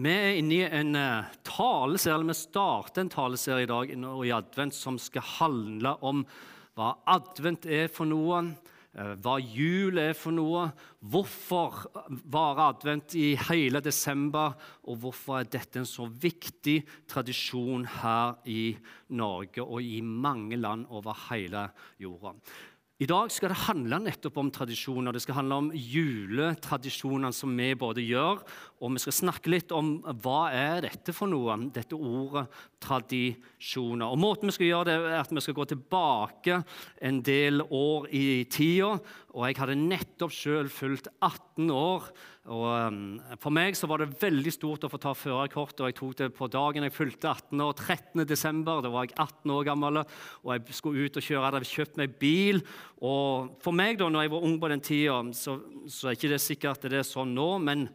Vi er inne i en eh, taleserie, eller vi starter en taleserie i dag i advent som skal handle om hva advent er for noe, eh, hva jul er for noe, hvorfor varer advent i hele desember, og hvorfor er dette en så viktig tradisjon her i Norge og i mange land over hele jorda. I dag skal det handle nettopp om tradisjoner. Det skal handle om juletradisjonene som vi både gjør, og vi skal snakke litt om hva er dette for noe, dette ordet tradisjoner. Og Måten vi skal gjøre det er at vi skal gå tilbake en del år i tida. Og jeg hadde nettopp selv fulgt 18 år. Og um, For meg så var det veldig stort å få ta førerkort, og jeg tok det på dagen jeg fylte 18 år. 13. desember, Da var jeg 18 år gammel, og jeg skulle ut og kjøre. Jeg hadde kjøpt meg bil. Og for meg, da når jeg var ung på den tida, så, så er ikke det sikkert at det er sånn nå. men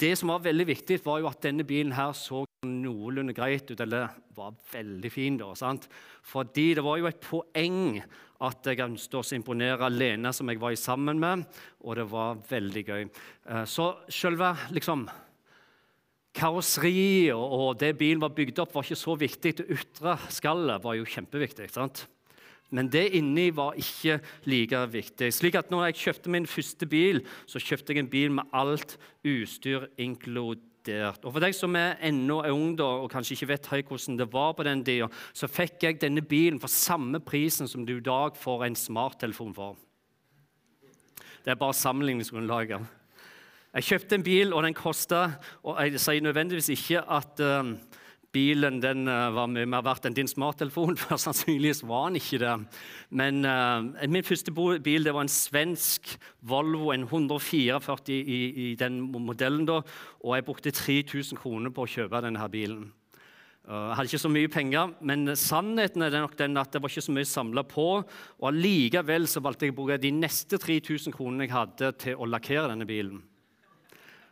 det som var veldig viktig, var jo at denne bilen her så noenlunde greit ut, eller var veldig fin. da, sant? Fordi det var jo et poeng at jeg ønsket å imponere Lene, som jeg var sammen med, og det var veldig gøy. Eh, så selve liksom, karosseriet og det bilen var bygd opp, var ikke så viktig. Det ytre skallet var jo kjempeviktig. sant? Men det inni var ikke like viktig. Slik at når jeg kjøpte min første bil, så kjøpte jeg en bil med alt utstyr inkludert. Og For deg som er ennå ung da, og kanskje ikke vet hvordan det var på den tida, så fikk jeg denne bilen for samme prisen som du i dag får en smarttelefon for. Det er bare sammenligningsgrunnlaget. Jeg kjøpte en bil, og den kosta Og jeg sier nødvendigvis ikke at uh, bilen den uh, var mye mer verdt enn din smarttelefon. for Sannsynligvis var den ikke det. Men uh, min første bil det var en svensk Volvo, en 144 i, i den modellen. da, Og jeg brukte 3000 kroner på å kjøpe denne bilen. Uh, jeg hadde ikke så mye penger, men sannheten er nok den at det var ikke så mye samla på. og Allikevel så valgte jeg å bruke de neste 3000 kronene jeg hadde, til å lakkere denne bilen.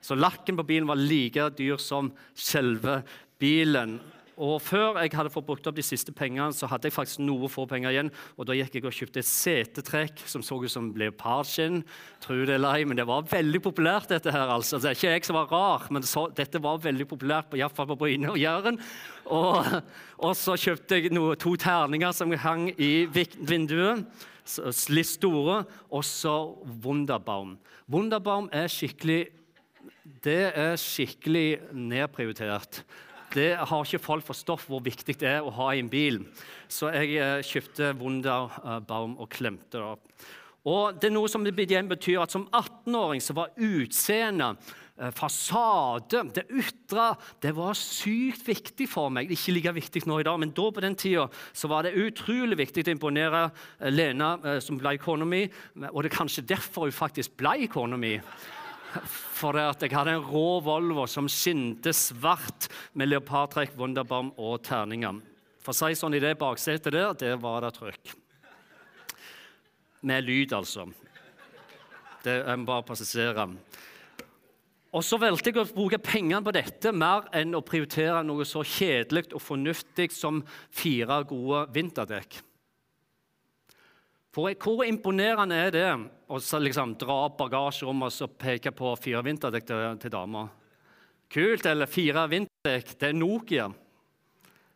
Så lakken på bilen var like dyr som selve bilen. Og Før jeg hadde fått brukt opp de siste pengene, så hadde jeg faktisk noe få penger igjen. og Da gikk jeg og kjøpte et setetrekk som så ut som leopardskinn. Tro det eller ei, men det var veldig populært. dette her, altså. Det er ikke jeg som var rar, men så, dette var veldig populært, iallfall på Bryne og Jæren. Og, og, så kjøpte jeg noe, to terninger som hang i vinduet. Litt store. Og så Wunderbaum. Wunderbaum er skikkelig det er skikkelig nedprioritert det har ikke folk forstått hvor viktig det er å ha i en bil. Så jeg eh, kjøpte Wunderbaum og klemte det opp. Og det er noe som igjen betyr at Som 18-åring så var utseendet, eh, fasade, det ytre, det var sykt viktig for meg. Ikke like viktig nå i dag, men da på den tida så var det utrolig viktig å imponere eh, Lena, som ble kona mi. Og det er kanskje derfor hun faktisk ble kona mi. For det at jeg hadde en rå Volvo som skinte svart med leopardtrekk, Wunderbaum og terninger. For å si sånn, i det baksetet der, der var det trykk. Med lyd, altså. Det er bare å presisere. Og så valgte jeg å bruke pengene på dette mer enn å prioritere noe så kjedelig og fornuftig som fire gode vinterdekk. For Hvor imponerende er det å liksom dra opp bagasjerommet og peke på fire vinterdekk til, til damer? Kult. Eller fire vinterdekk. Det er Nokia.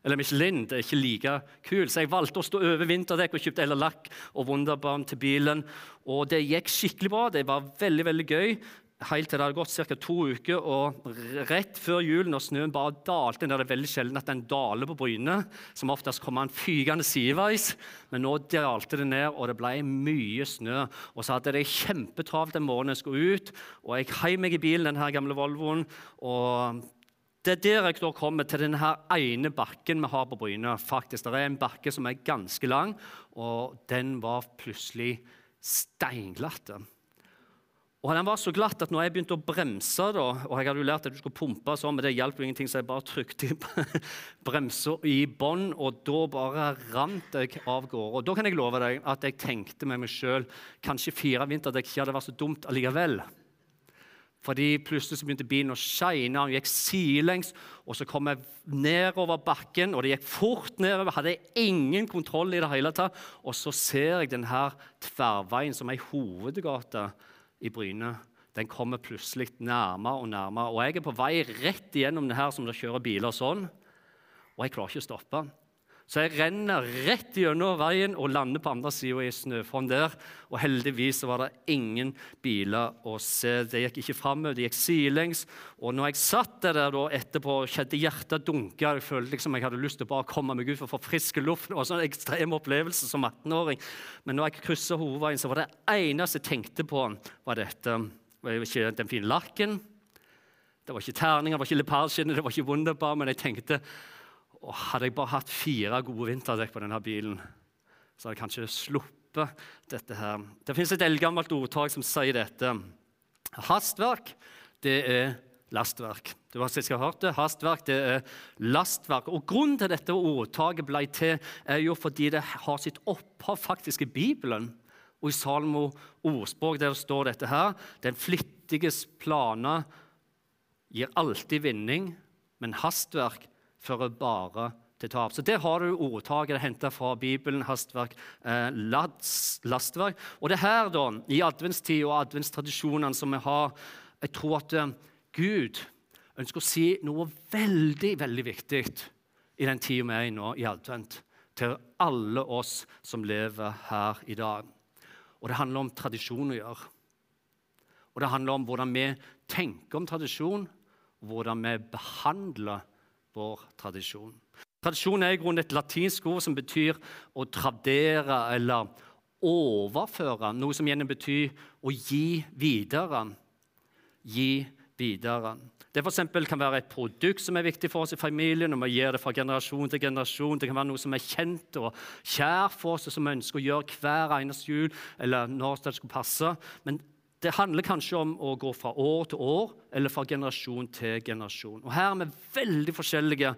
Eller Michelin. Det er ikke like kult. Så jeg valgte å stå over vinterdekk og kjøpte eller lakk og Wunderbaum til bilen. Og det gikk skikkelig bra. Det var veldig veldig gøy helt til det hadde gått ca. to uker. Og rett før julen, når snøen bare dalte Det er veldig sjelden at den daler på Bryne. Som oftest kommer den fygende sideveis. Men nå dalte det ned, og det ble mye snø. Og så hadde jeg kjempetravelt den morgenen jeg skulle ut. Og jeg heiv meg i bilen, denne gamle Volvoen. og det er der jeg da kommer til denne ene bakken vi har på Bryne. faktisk. Det er en bakke som er ganske lang, og den var plutselig steinglatt. Og Den var så glatt at når jeg begynte å bremse, da, og jeg hadde jo lært at du skulle pumpe sånn, men det hjalp ingenting, så jeg bare trykte bremsa i bånn, og da bare rant jeg av gårde. Og Da kan jeg love deg at jeg tenkte med meg sjøl kanskje fire vinter at jeg ikke hadde vært så dumt allikevel. Fordi plutselig så begynte bilen å shine, og gikk sidelengs. Og så kom jeg nedover bakken, og det gikk fort nedover. Hadde jeg ingen kontroll i det hele tatt. Og så ser jeg denne tverrveien som ei hovedgate i Bryne. den kommer plutselig nærmere og nærmere. Og jeg er på vei rett igjennom det her som det kjører biler sånn, og jeg klarer ikke å stoppe. Så jeg renner rett gjennom veien og lander på andre sida i snøfonn der. Og heldigvis var det ingen biler å se. Det gikk ikke framover, det gikk sidelengs. Og når jeg satt der da etterpå, kjente hjertet dunke. Jeg følte liksom jeg hadde lyst til å bare komme meg ut for å få frisk luft. Det var en sånn ekstrem opplevelse som 18-åring. Men når jeg kryssa hovedveien, så var det eneste jeg tenkte på, var dette. Det var ikke den fine lakken. Det var ikke terninger, det var ikke leopardskinn, det var ikke Wunderbar, men jeg tenkte og hadde jeg bare hatt fire gode vinterdekk på denne bilen, så hadde jeg kanskje sluppet dette her. Det fins et eldgammelt ordtak som sier dette. Hastverk, det er lastverk. Du har sikkert hørt det. Hastverk, det er lastverk. Og Grunnen til dette ordtaket ble til, er jo fordi det har sitt opphav faktisk i Bibelen. Og i Salmo ordspråk der det står dette her Den flittiges planer gir alltid vinning, men hastverk fører bare til tap. Så Der har du ordtaket henta fra Bibelen, hastverk, eh, lastverk. Og det her da, i adventstid og adventstradisjonene som vi har Jeg tror at eh, Gud ønsker å si noe veldig, veldig viktig i den tida vi er i nå, i advent, til alle oss som lever her i dag. Og det handler om tradisjon å gjøre. Og det handler om hvordan vi tenker om tradisjon, hvordan vi behandler vår tradisjon. Tradisjon er i grunnen et latinsk ord som betyr å tradere eller overføre, noe som gjerne betyr å gi videre. Gi videre. Det for kan være et produkt som er viktig for oss i familien. og vi gir det fra generasjon til generasjon. Det kan være noe som er kjent og kjær for oss, og som vi ønsker å gjøre hver eneste jul. eller når det skulle passe. Men det handler kanskje om å gå fra år til år eller fra generasjon til generasjon. Og Her er vi veldig forskjellige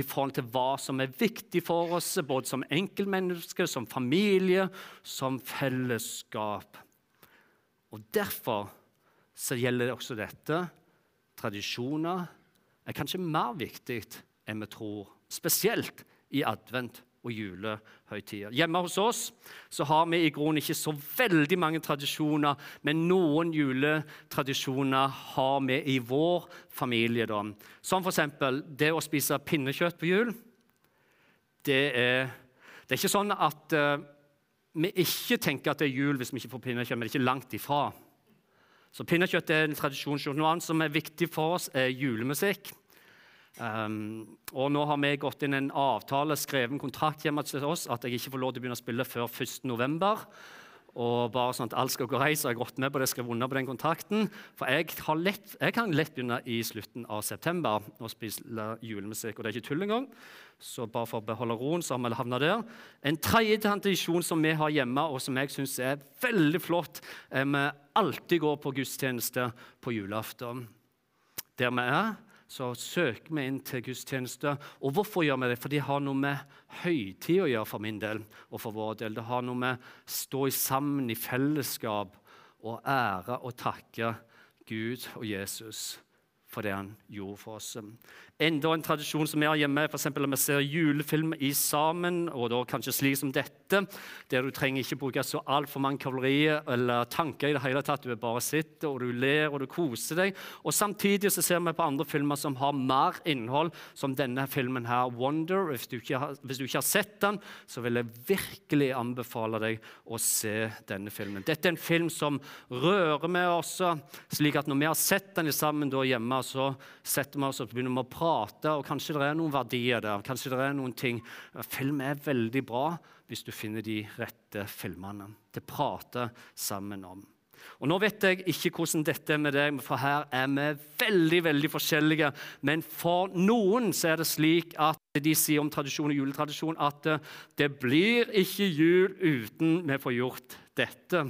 i forhold til hva som er viktig for oss, både som enkeltmennesker, som familie, som fellesskap. Og Derfor så gjelder det også dette. Tradisjoner er kanskje mer viktig enn vi tror, spesielt i advent og julehøytider. Hjemme hos oss så har vi i grunnen ikke så veldig mange tradisjoner, men noen juletradisjoner har vi i vår familie. Da. Som f.eks. det å spise pinnekjøtt på jul. Det er, det er ikke sånn at uh, vi ikke tenker at det er jul hvis vi ikke får pinnekjøtt, men det er ikke langt ifra. Så Pinnekjøtt er en tradisjon. Noe annet som er viktig for oss, er julemusikk. Um, og nå har vi gått inn en avtale, skrevet en kontrakt hjemme til oss at jeg ikke får lov til å begynne å spille før 1.11. Og bare sånn at alt skal gå greit, så har jeg gått med på det, skrevet under på den kontrakten. For jeg, lett, jeg, kan lett begynne i slutten av september å spille julemusikk. Og det er ikke tull engang. Så bare for å beholde roen, så har vi havna der. En tredje tradisjon som vi har hjemme, og som jeg syns er veldig flott, er vi alltid går på gudstjeneste på julaften. Der vi er så søker vi inn til gudstjeneste. Og hvorfor gjør vi det? For det har noe med høytid å gjøre for min del og for vår del. Det har noe med å stå sammen i fellesskap og ære og takke Gud og Jesus for det han gjorde for oss. Enda en tradisjon som vi har hjemme, eksempel, når vi ser julefilm i sammen, og da kanskje slik som dette, der du trenger ikke bruke så altfor mange kalorier eller tanker i det hele tatt. Du bare sitter og du ler og du koser deg. Og Samtidig så ser vi på andre filmer som har mer innhold, som denne filmen her, 'Wonder'. Hvis du ikke har, du ikke har sett den, så vil jeg virkelig anbefale deg å se denne filmen. Dette er en film som rører med oss, slik at når vi har sett den sammen hjemme, så setter vi oss og begynner vi å prate, og kanskje det er noen verdier der. kanskje det er noen ting. Film er veldig bra hvis du finner de rette filmene. å prate sammen om. Og Nå vet jeg ikke hvordan dette er med deg, for her er vi veldig veldig forskjellige. Men for noen så er det slik at de sier om tradisjon og juletradisjon at det blir ikke jul uten vi får gjort dette.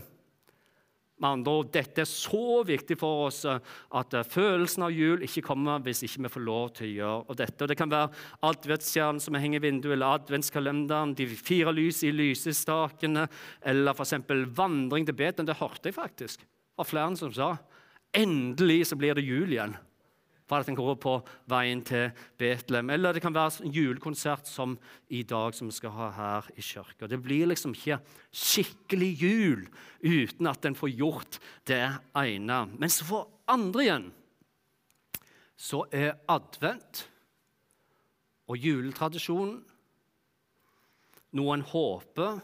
Med andre ord, Dette er så viktig for oss eh, at eh, følelsen av jul ikke kommer hvis ikke vi får lov til å gjøre dette. Og det kan være adventsstjernen som henger i vinduet, eller adventskalenderen, de fire lys i lysestakene, eller f.eks. vandring til Beten. Det hørte jeg faktisk av flere som sa. Endelig så blir det jul igjen. For at en går på veien til Betlehem. Eller det kan være en julekonsert som i dag, som vi skal ha her i kirka. Det blir liksom ikke skikkelig jul uten at en får gjort det ene. Mens for andre igjen så er advent og juletradisjonen noe en håper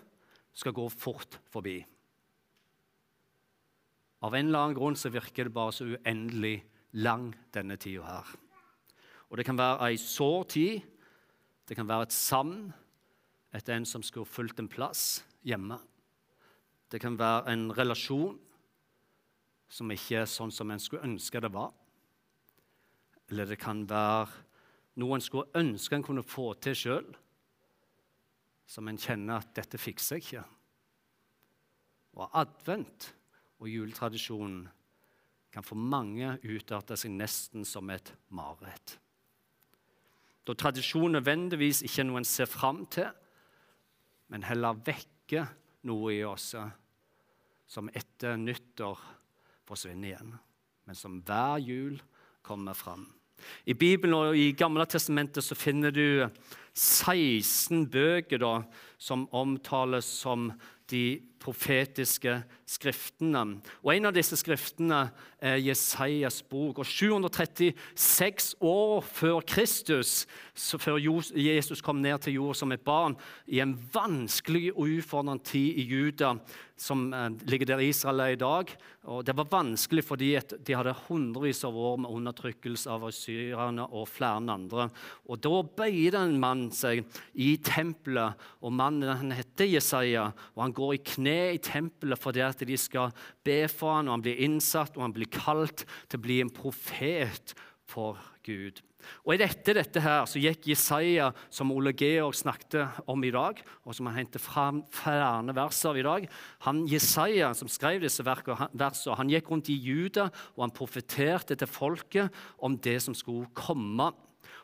skal gå fort forbi. Av en eller annen grunn så virker det bare så uendelig lang, denne tida her. Og Det kan være ei sår tid, det kan være et savn etter en som skulle fulgt en plass hjemme. Det kan være en relasjon som ikke er sånn som en skulle ønske det var. Eller det kan være noe en skulle ønske en kunne få til sjøl, som en kjenner at 'dette fikser jeg ikke'. Og advent og juletradisjonen kan for mange utarte seg nesten som et mareritt. Da tradisjon nødvendigvis ikke er noe en ser fram til, men heller vekker noe i oss som etter nyttår forsvinner igjen, men som hver jul kommer fram. I Bibelen og i Gamle testamentet så finner du 16 bøker da, som omtales som de profetiske skriftene. Og En av disse skriftene er Jesajas bok. Og 736 år før Kristus, før Jesus kom ned til jord som et barn, i en vanskelig og utfordrende tid i Juda, som eh, ligger der Israel er i dag. Og Det var vanskelig fordi de hadde hundrevis av år med undertrykkelse av asyrerne og flere andre. Og Da bøyde en mann seg i tempelet, og mannen han heter Jesaja. og Han går i kne i tempelet fordi at de skal be for han, og han blir innsatt og han blir kalt til å bli en profet for Gud. Og etter dette, her, så gikk Jesaja, som Ole Georg snakket om i dag, og som han henter fram flere verser i dag han, Jesaja, som skrev disse versene, han gikk rundt i Juda og han profeterte til folket om det som skulle komme.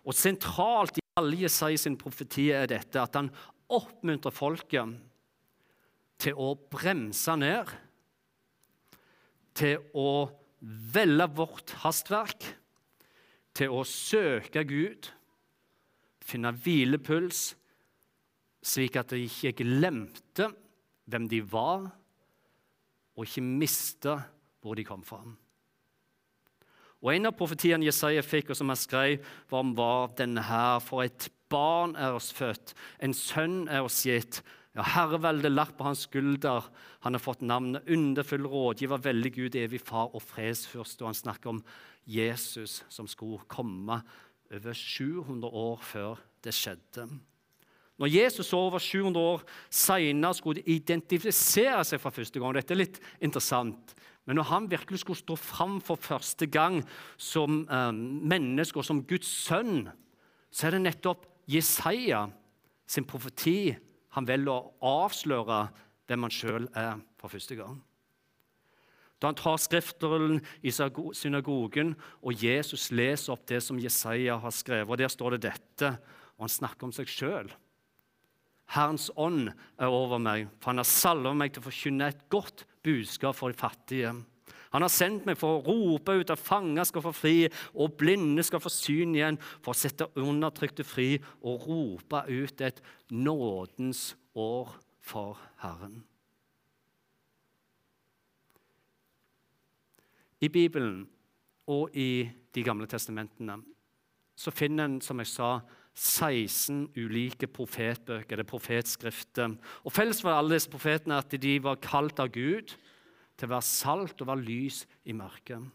Og Sentralt i alle Jesaja sin profeti er dette at han oppmuntrer folket til å bremse ned, til å velge vårt hastverk til å søke Gud, finne hvilepuls, slik at de ikke glemte hvem de var, og ikke miste hvor de kom fra. Og En av profetiene Jesaja fikk, og som han skrev, var om denne her. For et barn er oss født, en sønn er oss gitt. Ja, Herreveldet lagt på hans skulder. Han har fått navnet underfull rådgiver, veldig Gud, evig far og fredsfyrste. Og han snakker om Jesus som skulle komme over 700 år før det skjedde. Når Jesus over 700 år senere skulle identifisere seg for første gang Dette er litt interessant. Men når han virkelig skulle stå fram for første gang som eh, menneske og som Guds sønn, så er det nettopp Jesaja sin profeti han velger å avsløre hvem han sjøl er for første gang. Da han tar skriftrullen i synagogen, og Jesus leser opp det som Jesaja har skrevet. og Der står det dette, og han snakker om seg sjøl. Herrens ånd er over meg, for han har salvet meg til å forkynne et godt budskap for de fattige. Han har sendt meg for å rope ut at fanger skal få fri, og blinde skal få syn igjen, for å sette undertrykte fri og rope ut et nådens år for Herren. I Bibelen og i De gamle testamentene så finner en, som jeg sa, 16 ulike profetbøker, det profetskrifter. Og Felles for alle disse profetene er at de var kalt av Gud til å være salt og være lys i mørket.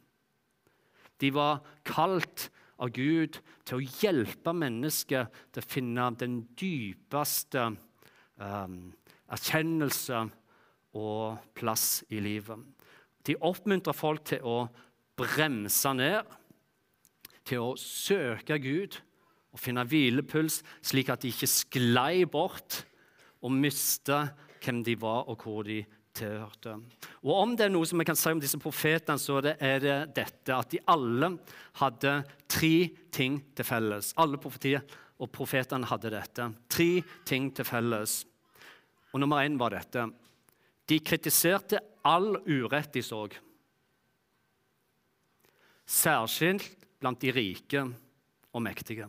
De var kalt av Gud til å hjelpe mennesker til å finne den dypeste um, erkjennelse og plass i livet. De oppmuntrer folk til å bremse ned, til å søke Gud og finne hvilepuls, slik at de ikke sklei bort og mista hvem de var, og hvor de tilhørte. Og Om det er noe som jeg kan si om disse profetene, så er det dette at de alle hadde tre ting til felles. Alle profetier og profetene hadde dette. Tre ting til felles. Og Nummer én var dette. De kritiserte all urett de så. Særskilt blant de rike og mektige.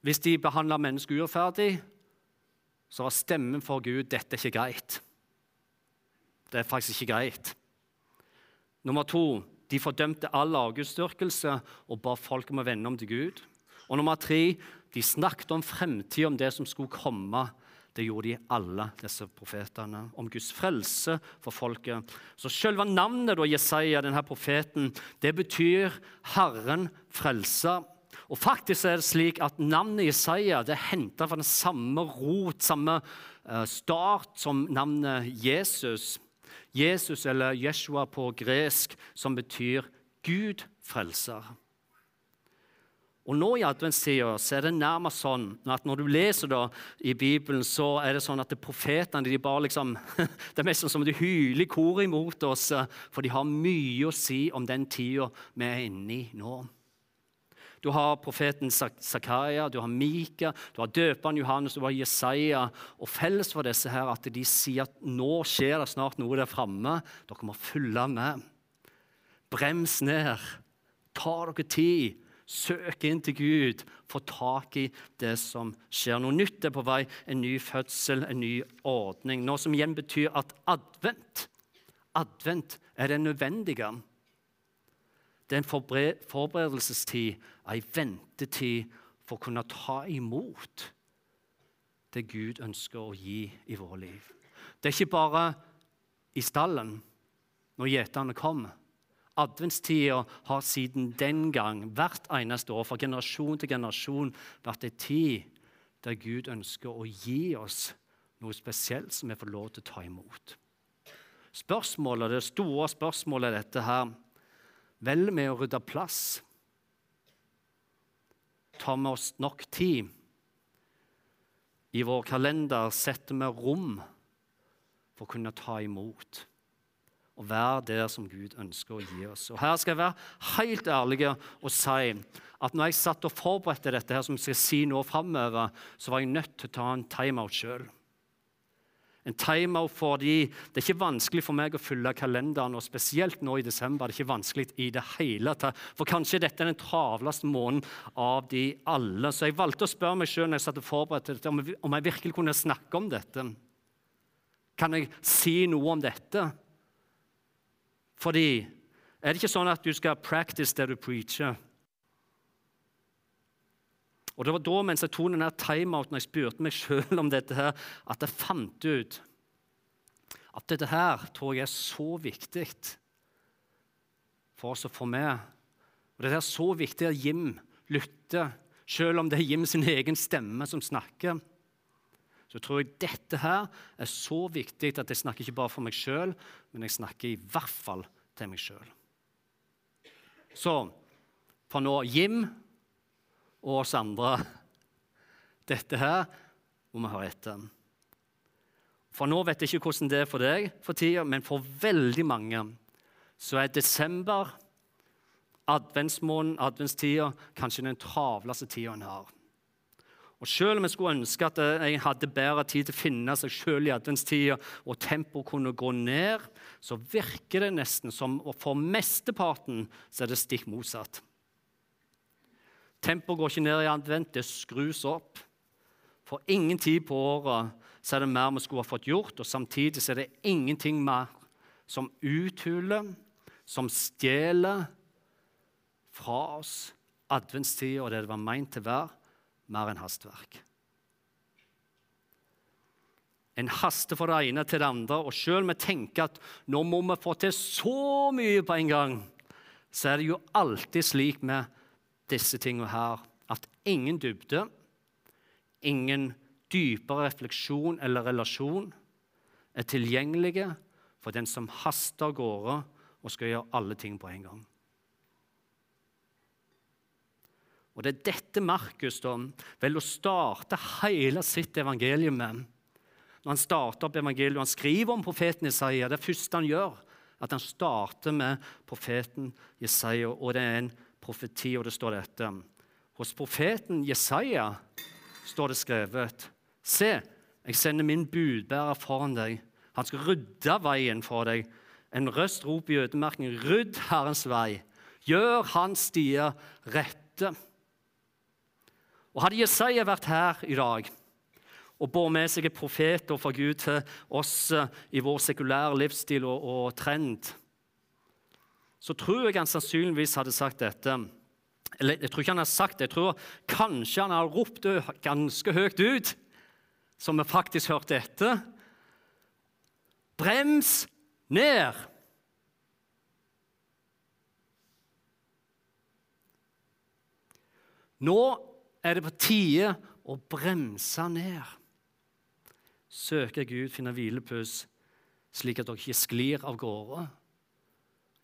Hvis de behandla mennesker urettferdig, så var stemmen for Gud dette er ikke greit. Det er faktisk ikke greit. Nummer to de fordømte all avgudsdyrkelse og ba folk om å vende om til Gud. Og nummer tre de snakket om fremtiden, om det som skulle komme. Det gjorde de alle, disse profetene, om Guds frelse for folket. Så selve navnet da, Jesaja, denne profeten, det betyr 'Herren frelser'. Og faktisk er det slik at Navnet Jesaja det er henta fra den samme rot, samme eh, start som navnet Jesus. Jesus, eller Jeshua på gresk, som betyr Gud frelser. Og nå i adventstida er det nærmest sånn at når du leser da i Bibelen, så er det sånn at profetene de bare liksom, Det er mest som de hyler i kor imot oss, for de har mye å si om den tida vi er inne i nå. Du har profeten Zakaria, du har Mika, du har døperen Johannes, du har Jesaja. Og felles for disse her at de sier at nå skjer det snart noe der framme. Dere må følge med. Brems ned. Ta dere tid. Søk inn til Gud. Få tak i det som skjer. Noe nytt er på vei. En ny fødsel, en ny ordning. Noe som igjen betyr at advent Advent er det nødvendige. Det er en forberedelsestid, en ventetid for å kunne ta imot det Gud ønsker å gi i våre liv. Det er ikke bare i stallen når gjeterne kommer. Adventstida har siden den gang, hvert eneste år, fra generasjon til generasjon, vært en tid der Gud ønsker å gi oss noe spesielt som vi får lov til å ta imot. Spørsmålet, Det store spørsmålet er dette her Vel med å rydde plass. Tar vi oss nok tid? I vår kalender setter vi rom for å kunne ta imot og være der som Gud ønsker å gi oss. Og Her skal jeg være helt ærlig og si at når jeg satt og forberedte dette, her, som jeg skal si nå fremover, så var jeg nødt til å ta en timeout sjøl. En timeout fordi det er ikke vanskelig for meg å fylle kalenderen, og spesielt nå i desember. det er ikke vanskelig i det hele tatt, For kanskje dette er den travleste måneden av de alle. Så jeg valgte å spørre meg sjøl dette, om jeg virkelig kunne snakke om dette. Kan jeg si noe om dette? Fordi er det ikke sånn at du skal practice det du preacher? Og Det var da mens jeg tok denne timeouten og jeg spurte meg sjøl om dette, her, at jeg fant ut at dette her tror jeg er så viktig for oss å få med. Og Det er så viktig at Jim lytter, selv om det er Jim sin egen stemme som snakker. Så tror jeg dette her er så viktig at jeg snakker ikke bare for meg sjøl, men jeg snakker i hvert fall til meg sjøl. Så for nå Jim og oss andre. Dette her må vi høre etter. For nå vet jeg ikke hvordan det er for deg for tida, men for veldig mange så er desember, adventsmåneden, adventstida, kanskje den travleste tida en har. Og Selv om jeg skulle ønske at jeg hadde bedre tid til å finne seg sjøl i adventstida, og tempoet kunne gå ned, så virker det nesten som og for mesteparten så er det stikk motsatt. Tempoet går ikke ned i advent, det skrus opp. For ingen tid på året så er det mer vi skulle ha fått gjort, og samtidig så er det ingenting mer som uthuler, som stjeler fra oss adventstida og det det var meint til å være, mer enn hastverk. En haster fra det ene til det andre, og om vi tenker at nå må vi få til så mye på en gang, så er det jo alltid slik med disse tingene her. At ingen dybde, ingen dypere refleksjon eller relasjon er tilgjengelige for den som haster av gårde og skal gjøre alle ting på en gang. Og Det er dette Markus da, vel å starte hele sitt evangelium med. Når han starter opp evangeliet, han skriver om profeten Jesaja, det første han gjør, at han starter med profeten Jesaja, og det er en profeti, og det står dette. Hos profeten Jesaja står det skrevet Se, jeg sender min budbærer foran deg. Han skal rydde veien for deg. En røst roper i ødemarken, 'Rydd Herrens vei'. Gjør hans stier rette. Og Hadde Jesaja vært her i dag og båret med seg et profet fra Gud til oss i vår sekulære livsstil og, og trend, så tror jeg han sannsynligvis hadde sagt dette. Eller jeg tror ikke han har sagt det, jeg tror kanskje han har ropt det ganske høyt ut, som vi faktisk hørte etter. Brems ned! Nå er det på tide å bremse ned. Søke Gud, finne hvilepuss, slik at dere ikke sklir av gårde.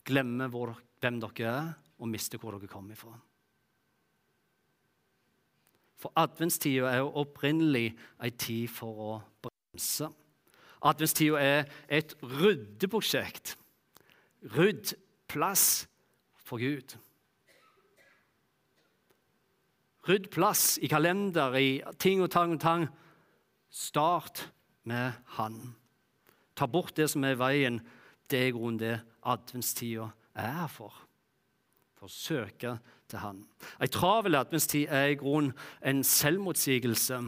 Glemmer hvor, hvem dere er, og mister hvor dere kommer fra. For adventstida er jo opprinnelig ei tid for å bremse. Adventstida er et ryddeprosjekt. Rydd plass for Gud. Rydd plass i kalender, i ting og tang og tang. Start med Han. Ta bort det som er i veien. Det er grunnen det adventstida er her for. For å søke til Han. Ei travel adventstid er i grunnen en selvmotsigelse.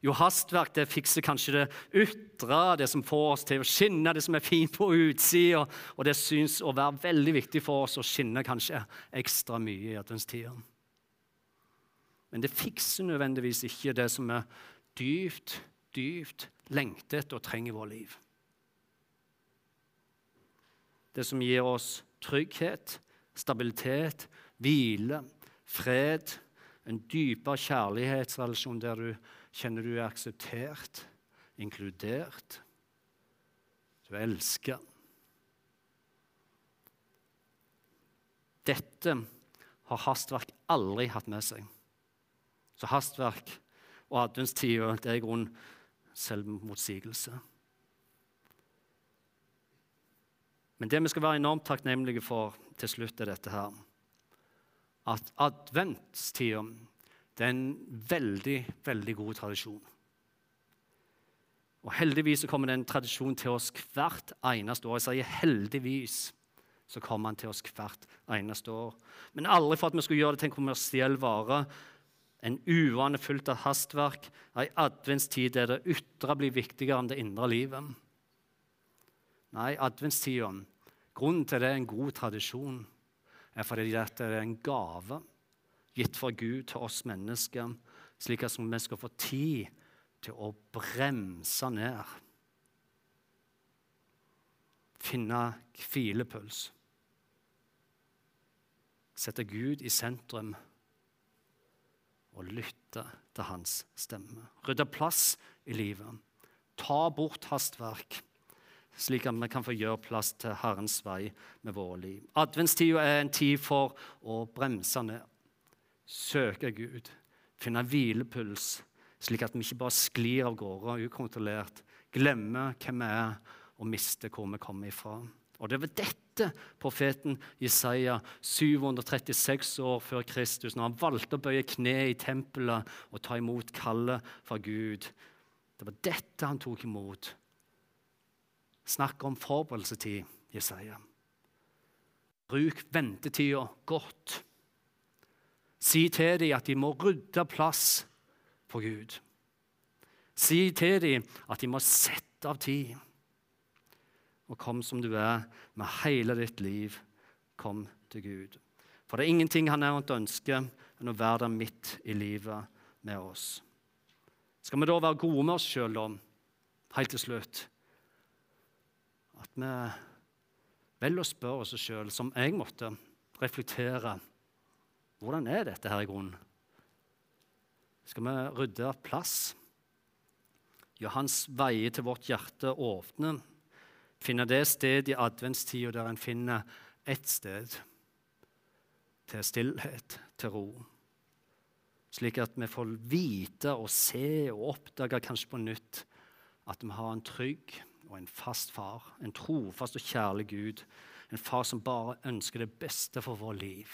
Jo, hastverk det fikser kanskje det ytre, det som får oss til å skinne, det som er fint på utsida, og det syns å være veldig viktig for oss å skinne kanskje ekstra mye i adventstida. Men det fikser nødvendigvis ikke det som er dypt, dypt lengtet og trenger i vårt liv. Det som gir oss trygghet, stabilitet, hvile, fred, en dypere kjærlighetsrelasjon der du kjenner du er akseptert, inkludert, du er elska. Dette har hastverk aldri hatt med seg. Så hastverk og adventstida er i grunnen selvmotsigelse. Men det vi skal være enormt takknemlige for til slutt, er dette her. At adventstida er en veldig, veldig god tradisjon. Og Heldigvis så kommer den tradisjonen til oss hvert eneste år. Jeg sier heldigvis så kommer han til oss hvert eneste år. Men aldri for at vi skulle gjøre det til en kommersiell vare en uvane fullt av hastverk, ei adventstid der det ytre blir viktigere enn det indre livet. Nei, adventstida, grunnen til det er en god tradisjon, er fordi dette er en gave gitt fra Gud til oss mennesker, slik at vi skal få tid til å bremse ned. Finne hvilepuls. Sette Gud i sentrum og lytte til hans stemme. Rydde plass i livet. Ta bort hastverk, slik at vi kan få gjøre plass til Herrens vei med våre liv. Adventstida er en tid for å bremse ned, søke Gud, finne hvilepuls, slik at vi ikke bare sklir av gårde ukontrollert, glemmer hvem vi er, og mister hvor vi kommer ifra. Og det var dette profeten Jesaja 736 år før Kristus, når han valgte å bøye kne i tempelet og ta imot kallet fra Gud. Det var dette han tok imot. Snakk om forberedelsetid, Jesaja. Bruk ventetida godt. Si til dem at de må rydde plass for Gud. Si til dem at de må sette av tid og kom som du er, med hele ditt liv. Kom til Gud. For det er ingenting han er å ønske enn å være der midt i livet med oss. Skal vi da være gode med oss sjøl, da, helt til slutt? At vi velger å spørre oss sjøl, som jeg måtte, reflektere hvordan er dette her i grunnen? Skal vi rydde plass? Gjøre hans veier til vårt hjerte åpne? finne det sted i adventstida der en finner ett sted til stillhet, til ro. Slik at vi får vite og se og oppdage kanskje på nytt at vi har en trygg og en fast far, en trofast og kjærlig Gud, en far som bare ønsker det beste for vårt liv,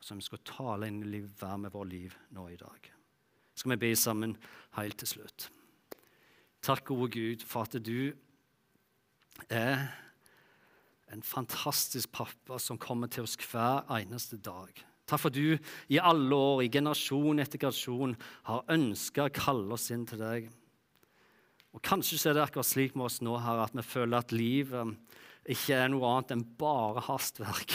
som skal tale inn i hver med vårt liv nå i dag. Skal vi be sammen helt til slutt. Takk, gode Gud, for at du er en fantastisk pappa som kommer til oss hver eneste dag. Takk for at du i alle år, i generasjon etter generasjon, har ønska å kalle oss inn til deg. Og Kanskje er det akkurat slik med oss nå her, at vi føler at livet ikke er noe annet enn bare hastverk.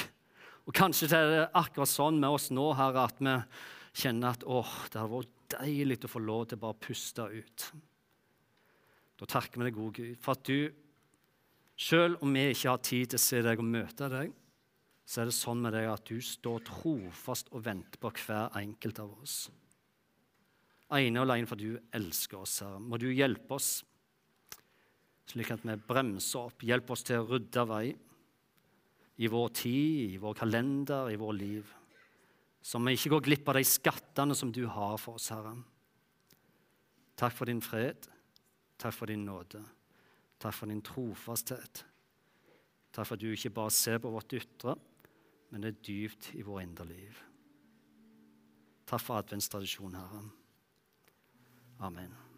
Og Kanskje er det akkurat sånn med oss nå her, at vi kjenner at åh, det hadde vært deilig å få lov til å bare puste ut. Da takker vi deg, gode Gud, for at du, selv om vi ikke har tid til å se deg og møte deg, så er det sånn med deg at du står trofast og venter på hver enkelt av oss. Ene og alene for du elsker oss, Herre. Må du hjelpe oss, slik at vi bremser opp. Hjelp oss til å rydde vei i vår tid, i vår kalender, i vår liv. Så vi ikke går glipp av de skattene som du har for oss, Herre. Takk for din fred. Takk for din nåde. Takk for din trofasthet. Takk for at du ikke bare ser på vårt ytre, men det er dypt i vår indre liv. Takk for adventstradisjonen, Herre. Amen.